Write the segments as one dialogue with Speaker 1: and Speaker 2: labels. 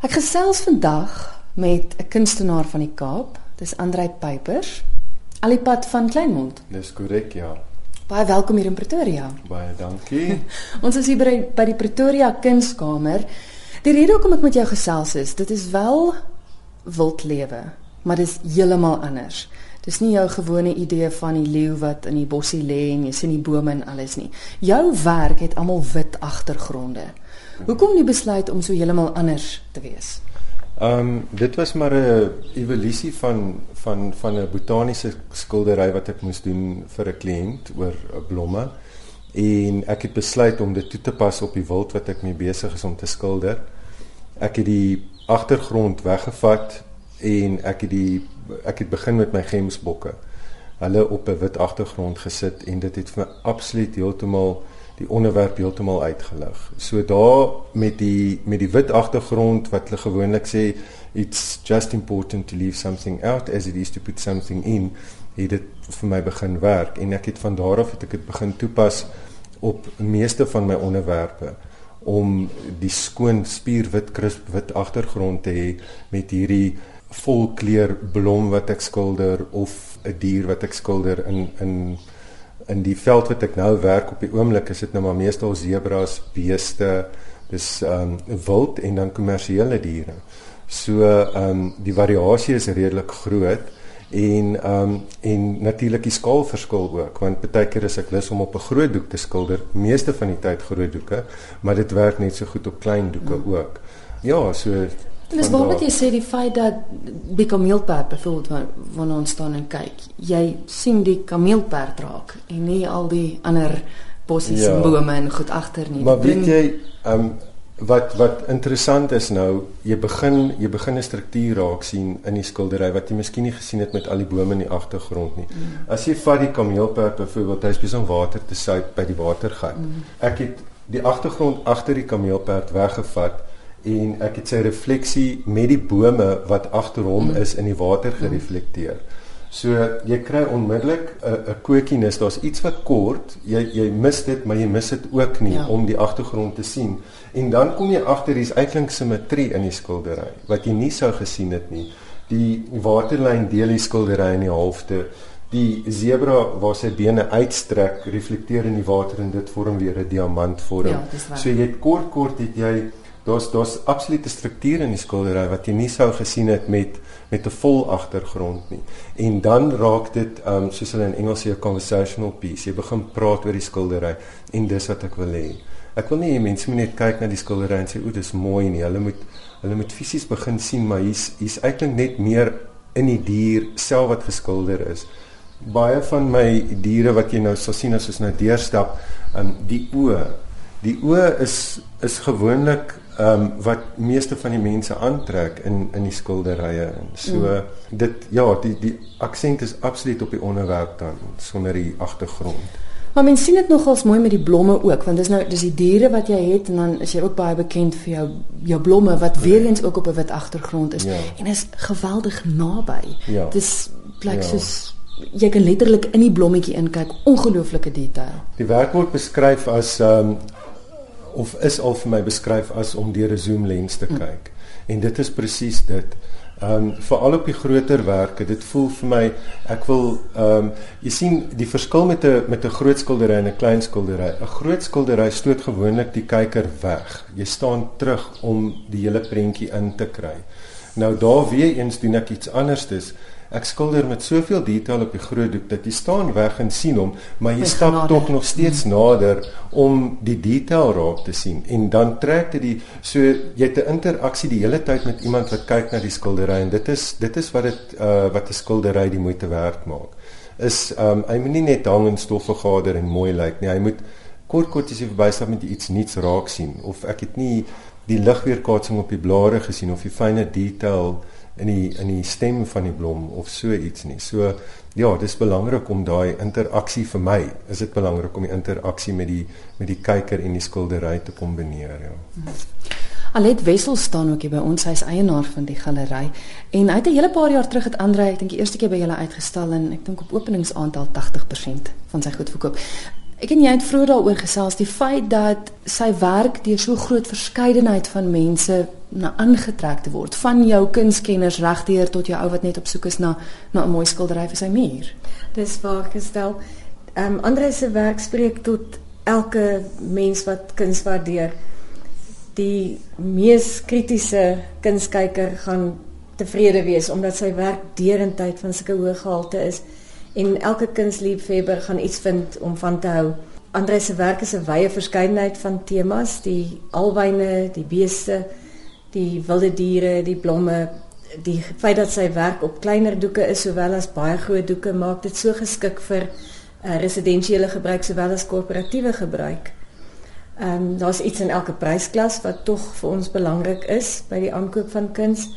Speaker 1: Ek gesels vandag met 'n kunstenaar van die Kaap. Dis Andrei Pypers. Alipad van Kleinmond.
Speaker 2: Dis korrek, ja.
Speaker 1: Baie welkom hier in Pretoria.
Speaker 2: Baie dankie.
Speaker 1: Ons is hier by by die Pretoria Kunskamer. Die rede hoekom ek met jou gesels is, dit is wel wildlewe, maar dit is heeltemal anders. Dis nie jou gewone idee van die leeu wat in die bossie lê en jy sien die bome en alles nie. Jou werk het almal wit agtergronde. Hoekom nie besluit om so heeltemal anders te wees?
Speaker 2: Ehm um, dit was maar 'n evolusie van van van 'n botaniese skildery wat ek moes doen vir 'n kliënt oor blomme en ek het besluit om dit toe te pas op die wild wat ek mee besig is om te skilder. Ek het die agtergrond weggevat en ek het die ek het begin met my gemsbokke. Hulle op 'n wit agtergrond gesit en dit het vir my absoluut heeltemal die onderwerp heeltemal uitgelig. So daar met die met die wit agtergrond wat hulle gewoonlik sê it's just important to leave something out as it is to put something in, het dit vir my begin werk en ek het van daar af het ek dit begin toepas op meeste van my onderwerpe om die skoon spierwit krisp wit agtergrond te hê met hierdie volkleur blom wat ek skilder of 'n dier wat ek skilder in in in die veld wat ek nou werk op die oomblik is dit nou maar meestal sebras, beeste, dis ehm um, wild en dan kommersiële diere. So ehm um, die variasie is redelik groot en ehm um, en natuurlik die skaal verskil ook want baie keer is ek lus om op 'n groot doek te skilder, meeste van die tyd groot doeke, maar dit werk net so goed op klein doeke mm. ook. Ja, so
Speaker 1: Dis waar wat jy sê die feit dat die kameelperd byvoorbeeld wanneer ons staan en kyk, jy sien die kameelperd raak en nie al die ander bossies ja. en bome en goed agter nie.
Speaker 2: Maar weet jy, ehm um, wat wat interessant is nou, jy begin jy begin 'n struktuur raak sien in die skildery wat jy miskien nie gesien het met al die bome in die agtergrond nie. Mm. As jy vat die kameelperd byvoorbeeld, hy's besig om water te suip by die watergat. Mm. Ek het die agtergrond agter die kameelperd weggevat en ek het sy refleksie met die bome wat agter hom mm. is in die water gereflekteer. So jy kry onmiddellik 'n 'n kokiness, daar's iets wat kort, jy jy mis dit, maar jy mis dit ook nie ja. om die agtergrond te sien. En dan kom jy agter hier's eintlik simmetrie in die skildery wat jy nie sou gesien het nie. Die waterlyn deel die skildery in die halfte. Die zebra waar sy bene uitstrek, reflekteer in die water en dit vorm weer 'n diamantvorm. Ja, so jy het kort kort het jy daar's daar's absolute strukture in die skildery wat jy nie sou gesien het met met 'n vol agtergrond nie. En dan raak dit um soos hulle in Engels sê 'n conversational piece. Jy begin praat oor die skildery en dis wat ek wil hê. Ek wil nie hê mense moet net kyk na die skildery en sê o, dis mooi nie. Hulle moet hulle moet fisies begin sien maar hier's hier's eintlik net meer in die dier self wat geskilder is. Baie van my diere wat jy nou sal sien as ons nou deurstap, um die oë. Die oë is is gewoonlik ehm um, wat meeste van die mense aantrek in in die skilderye en so mm. dit ja die die aksent is absoluut op die onderwerp dan sonder die agtergrond.
Speaker 1: Maar mens sien dit nogals mooi met die blomme ook want dis nou dis die diere wat jy het en dan is jy ook baie bekend vir jou jou blomme wat ja. weer eens ook op 'n wit agtergrond is ja. en is geweldig naby. Ja. Dis plek ja. soos jy kan letterlik in die blommetjie inkyk ongelooflike detail.
Speaker 2: Die werk word beskryf as ehm um, of is al vir my beskryf as om deur 'n zoom lens te kyk. Mm. En dit is presies dit. Ehm um, veral op die groter werke, dit voel vir my ek wil ehm um, jy sien die verskil met 'n met 'n groot skildery en 'n klein skildery. 'n Groot skildery stoot gewoonlik die kyker weg. Jy staan terug om die hele prentjie in te kry. Nou daar weer eens doen ek iets anderstes. Ek skilder met soveel detail op die groot doek dat jy staan weg en sien hom, maar jy stap tog nog steeds mm. nader om die detail raak te sien en dan trek dit die so jy het 'n interaksie die hele tyd met iemand wat kyk na die skildery en dit is dit is wat dit uh wat 'n skildery die moeite werd maak. Is um hy moet nie net hang en stof vergader en mooi lyk nie. Hy moet kort kort as jy verbystap met iets niets raak sien of ek het nie die ligweerkaatsing op die blare gesien of die fynne detail in die in die stem van die blom of so iets nie. So ja, dis belangrik om daai interaksie vir my, is dit belangrik om die interaksie met die met die kyker en die skildery te kombineer, ja.
Speaker 1: Alet Wessel staan ook hier by ons, hy's eienaar van die galery en hy het 'n hele paar jaar terug het Andre, ek dink die eerste keer by julle uitgestal en ek dink op openingsaantal 80% van sy goed verkoop. Ek en jy het vroeër daaroor gesels die feit dat sy werk deur so groot verskeidenheid van mense na aangetrek te word, van jou kunskenners regdeur tot jou ou wat net op soek is na na 'n mooi skildery vir sy muur.
Speaker 3: Dis waar gestel. Ehm um, Andre se werk spreek tot elke mens wat kuns waardeer. Die mees kritiese kunskyker gaan tevrede wees omdat sy werk deurentyd van sulke hoë gehalte is en elke kunsliefhebber gaan iets vind om van te hou. Andre se werk is 'n wye verskeidenheid van temas, die alwyne, die beeste, die wilde diere, die blomme, die feit dat sy werk op kleiner doeke is sowel as baie groot doeke maak dit so geskik vir uh, residensiële gebruik sowel as korporatiewe gebruik. Ehm um, daar's iets in elke prysklas wat tog vir ons belangrik is by die aankoop van kuns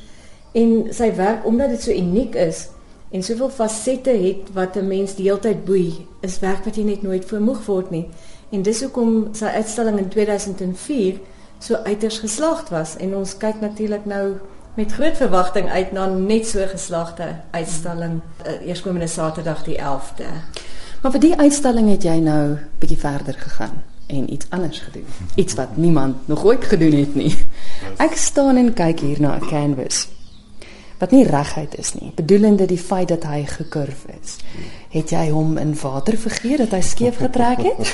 Speaker 3: en sy werk omdat dit so uniek is en soveel fasette het wat 'n mens die hele tyd boei, is werk wat jy net nooit vermoeg word nie. En dis hoekom sy uitstalling in 2004 so uiters geslaagd was en ons kyk natuurlik nou met groot verwagting uit na net so geslaagde uitstalling uh, eerskomende Saterdag die 11de.
Speaker 1: Maar vir die uitstalling het jy nou bietjie verder gegaan en iets anders gedoen. Iets wat niemand nog ooit gedoen het nie. Ek staan en kyk hier na 'n canvas wat nie reguit is nie, bedoelende die feit dat hy gekurf is. Het jy hom in water vergeet dat hy skeef getrek het?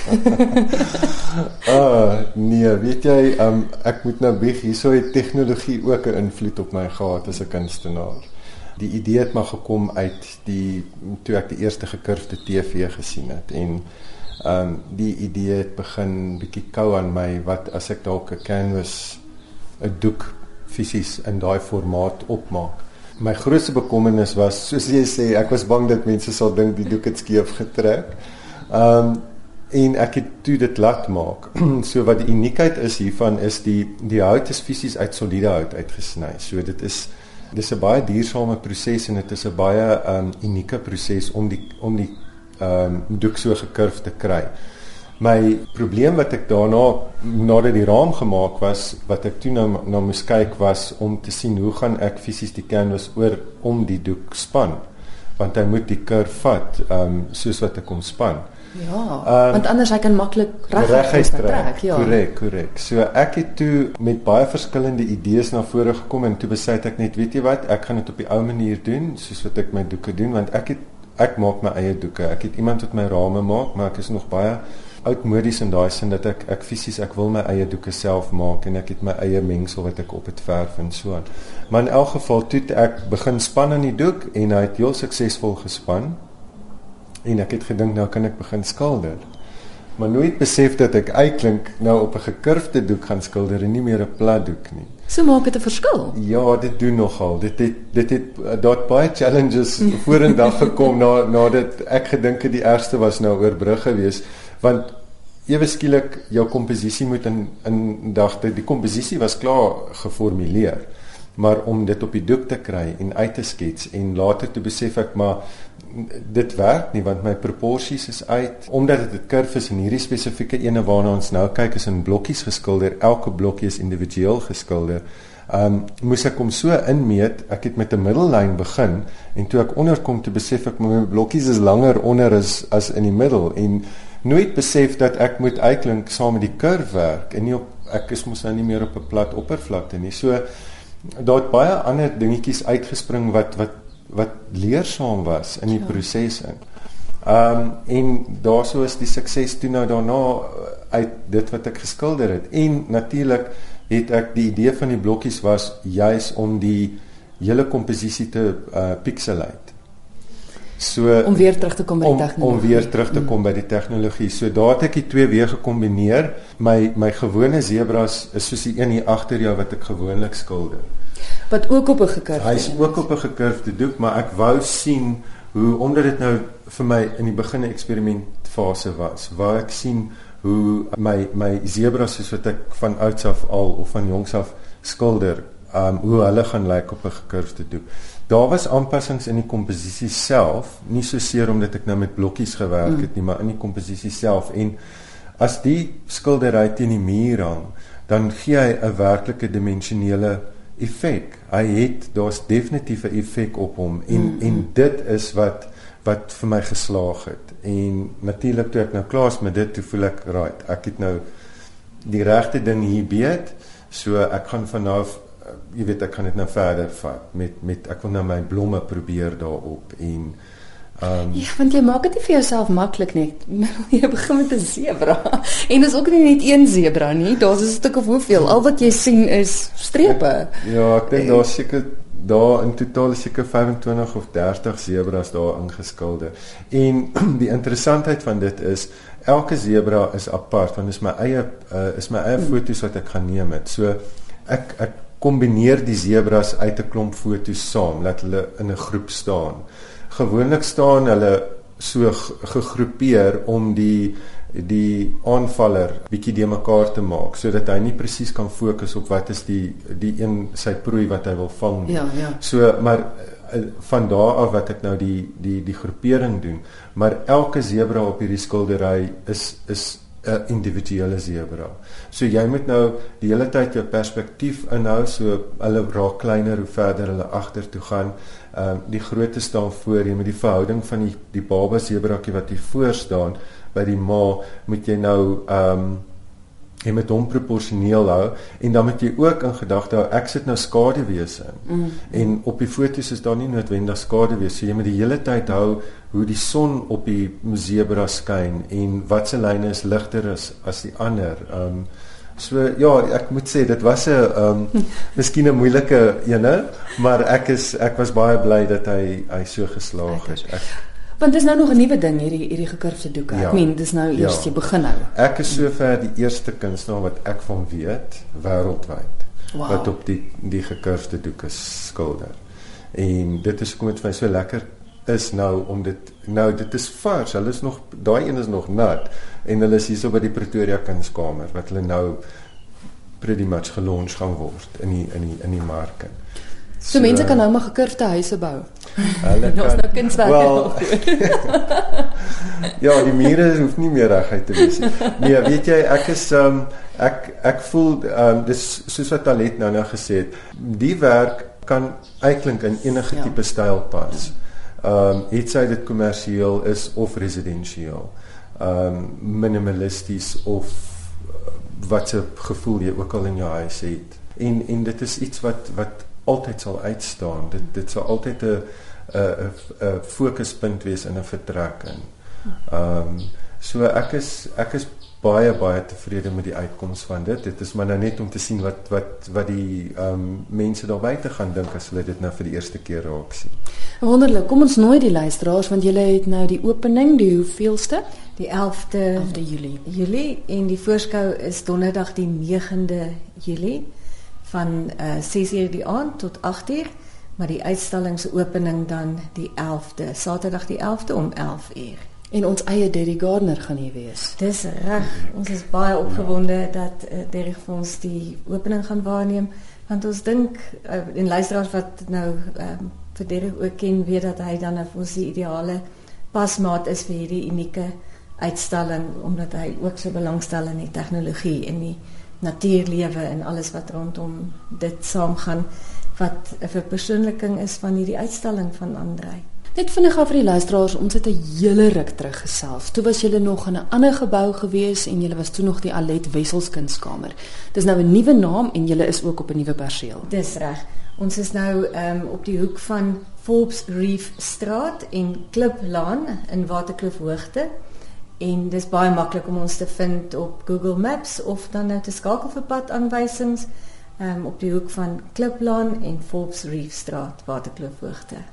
Speaker 2: ah, nee, weet jy, um, ek moet nou bieg, hierso het tegnologie ook 'n invloed op my gehad as 'n kunstenaar. Die idee het maar gekom uit die toe ek die eerste gekurfde TV gesien het en ehm um, die idee het begin bietjie kou aan my wat as ek dalk 'n canvas 'n doek fisies in daai formaat opmaak my grootste bekommernis was soos jy sê ek was bang dat mense sal dink die doek het skeef getrek. Um en ek het toe dit laat maak. so wat die uniekheid is hiervan is die die hout is fisies uit soliede hout uitgesny. So dit is dis 'n baie duursame proses en dit is 'n baie um unieke proses om die om die um doek so gekurf te kry. My probleem wat ek daarna nadat die raam gemaak was, wat ek toe nou na moes kyk was om te sien hoe gaan ek fisies die canvas oor om die doek span want hy moet die kurf vat um soos wat ek hom span.
Speaker 1: Ja, um, want anders hy kan maklik
Speaker 2: reguit trek. Ja. Korrek, korrek. So ek het toe met baie verskillende idees na vore gekom en toe besluit ek net, weet jy wat, ek gaan dit op die ou manier doen soos wat ek my doeke doen want ek het ek maak my eie doeke. Ek het iemand wat my rame maak, maar ek is nog baie oudmodies in daai sin dat ek ek fisies ek wil my eie doeke self maak en ek het my eie mengsel wat ek op het verf en so aan. Maar in elk geval toe ek begin span aan die doek en hy het heel suksesvol gespan. En ek het gedink nou kan ek begin skilder. Maar nooit besef dat ek eintlik nou op 'n gekurfde doek gaan skilder en nie meer 'n plat doek nie.
Speaker 1: So maak dit 'n verskil.
Speaker 2: Ja, dit doen nogal. Dit het dit het daar baie challenges vorendag gekom na nadat ek gedink het die ergste was nou oorbrug geweest want ewe skielik jou komposisie moet in in dagte die komposisie was klaar geformuleer maar om dit op die doek te kry en uit te skets en later te besef ek maar dit werk nie want my proporsies is uit. Omdat dit 'n kurf is en hierdie spesifieke ene waarna ons nou kyk is in blokkies geskilder elke blokkie is individueel geskilder um moes ek hom so inmeet ek het met 'n middellyn begin en toe ek onderkom te besef ek my blokkies is langer onder as as in die middel. En nooit besef dat ek moet uitklink saam met die kurf werk en nie op ek is mos nou nie meer op 'n plat oppervlakte nie. So daar het baie ander dingetjies uitgespring wat wat wat leersaam was in die ja. proses in. Um en daaroor is die sukses toe nou daarna uit dit wat ek geskilder het. En natuurlik het ek die idee van die blokkies was juis om die hele komposisie te uh pixelate.
Speaker 1: So om weer terug te kom by die tegnologie.
Speaker 2: Om weer terug te kom by die tegnologie. So daar het ek die twee weer gekombineer. My my gewone zebras is soos die een hier agter jou wat ek gewoonlik skilder.
Speaker 1: Wat ook op 'n gekurfde.
Speaker 2: Hy's ook op 'n gekurfde doek, maar ek wou sien hoe omdat dit nou vir my in die begin 'n eksperimentfase was, wou ek sien hoe my my zebras soos wat ek van ouds af al of van jongs af skilder, um hoe hulle gaan lyk op 'n gekurfde doek. Daar was aanpassings in die komposisie self, nie so seer omdat ek nou met blokkies gewerk het nie, maar in die komposisie self en as die skildery teen die muur hang, dan gee hy 'n werklike dimensionele effek. Hy het daar's definitief 'n effek op hom en mm -hmm. en dit is wat wat vir my geslaag het. En natuurlik toe ek nou klaar is met dit, toe voel ek right. Ek het nou die regte ding hier weet. So ek gaan van af uh, jy weet ek kan dit nou verder vat met met ek wil nou my blomme probeer daarop en
Speaker 1: Um, ja, want jy maak dit nie vir jouself maklik nie. Jy begin met 'n sebra. En dis ook nie net een sebra nie. Daar's 'n stuk of hoeveel. Al wat jy sien is strepe. Ek,
Speaker 2: ja, ek dink daar's seker daar in totaal seker 25 of 30 sebras daar ingeskilde. En die interessantheid van dit is elke sebra is apart want is my eie uh, is my eie hmm. foto's wat ek gaan neem het. So ek ek kombineer die sebras uit 'n klomp foto's saam, laat hulle in 'n groep staan gewoonlik staan hulle so gegroepeer om die die aanvaller bietjie de mekaar te maak sodat hy nie presies kan fokus op wat is die die een sy prooi wat hy wil vang.
Speaker 1: Ja, ja.
Speaker 2: So maar eh, van daar af wat ek nou die die die groepering doen, maar elke sebra op hierdie skildery is is 'n individuele sebra. So jy moet nou die hele tyd jou perspektief inhou so hulle raak kleiner hoe verder hulle agtertoe gaan ehm uh, die grootte staan voor jy met die verhouding van die die baba sebrakie wat hier voor staan by die ma moet jy nou ehm um, jy met hom proporsioneel hou en dan moet jy ook in gedagte hou ek sit nou skaduwese in mm. en op die foto's is daar nie noodwendig skaduwese so jy moet die hele tyd hou hoe die son op die zebra skyn en watse lyne is ligter as as die ander um, So ja, ek moet sê dit was 'n ehm um, miskien 'n moeilike ene, maar ek is ek was baie bly dat hy hy so geslaag het. Ek,
Speaker 1: Want dis nou nog 'n nuwe ding hierdie hierdie gekurfde doeke. Ja, ek meen dis nou eers ja, jy begin nou.
Speaker 2: Ek is sover die eerste kunstenaar wat ek van weet wêreldwyd wow. wat op die die gekurfde doeke skilder. En dit is kom dit vir my so lekker is nou om dit nou dit is vars. Hulle is nog daai een is nog nat en hulle is hierso by die Pretoria Kunskamer wat hulle nou pretty much gelons gaan word in die in die in die mark.
Speaker 1: So, so mense kan nou maar gekurfde huise bou.
Speaker 2: Hulle kan nou kunswerke. Well, ja, die mure hoef nie meer reguit te wees nie. Nee, weet jy, ek is um ek ek voel um dis soos wat Talet nou nou gesê het, die werk kan uitklink in enige ja. tipe styl pas. Ehm um, het sy dit kommersieel is of residensieel. Ehm um, minimalisties of uh, wat 'n gevoel jy ook al in jou huis het. En en dit is iets wat wat altyd sal uitstaan. Dit dit sal altyd 'n 'n 'n fokuspunt wees in 'n vertrek in. Ehm um, so ek is ek is baie baie tevrede met die uitkoms van dit. Dit is maar nou net om te sien wat wat wat die ehm um, mense daar buite gaan dink as hulle dit nou vir die eerste keer raak sien.
Speaker 1: Wonderlik. Kom ons nooi die luisteraars want julle het nou die opening, die hoeveelste?
Speaker 3: Die 11de
Speaker 1: 11de Julie.
Speaker 3: Julie en die voorskou is donderdag die 9de Julie van uh, eh, 6:00 die aand tot 8:00, maar die uitstalling se opening dan die 11de, Saterdag die 11de om 11:00.
Speaker 1: En ons eie Derry Gardner gaan hier wees.
Speaker 3: Dis reg. Ons is baie opgewonde dat uh, Derry vir ons die opening gaan waarneem want ons dink uh, en luisteraars wat nou um, vir Derek ook ken weet dat hy dan vir ons die ideale pasmaat is vir hierdie unieke uitstalling omdat hy ook so belangstel in die tegnologie en die natuurlewe en alles wat rondom dit saamgaan wat 'n verpersoonliking is van hierdie uitstalling van Andrei.
Speaker 1: Net vinnig af vir die luisteraars, ons het 'n hele ruk terug gesels. Toe was julle nog in 'n ander gebou gewees en julle was toe nog die Alet Wesselskunskamer. Dis nou 'n nuwe naam en julle is ook op 'n nuwe perseel.
Speaker 3: Dis reg. Ons is nou um, op die hoek van Forbes Reef Straat en Kliplaan in Waterkloof Hoogte. En dis baie maklik om ons te vind op Google Maps of dan net te skakel vir padaanwysings um, op die hoek van Kliplaan en Forbes Reef Straat Waterkloof Hoogte.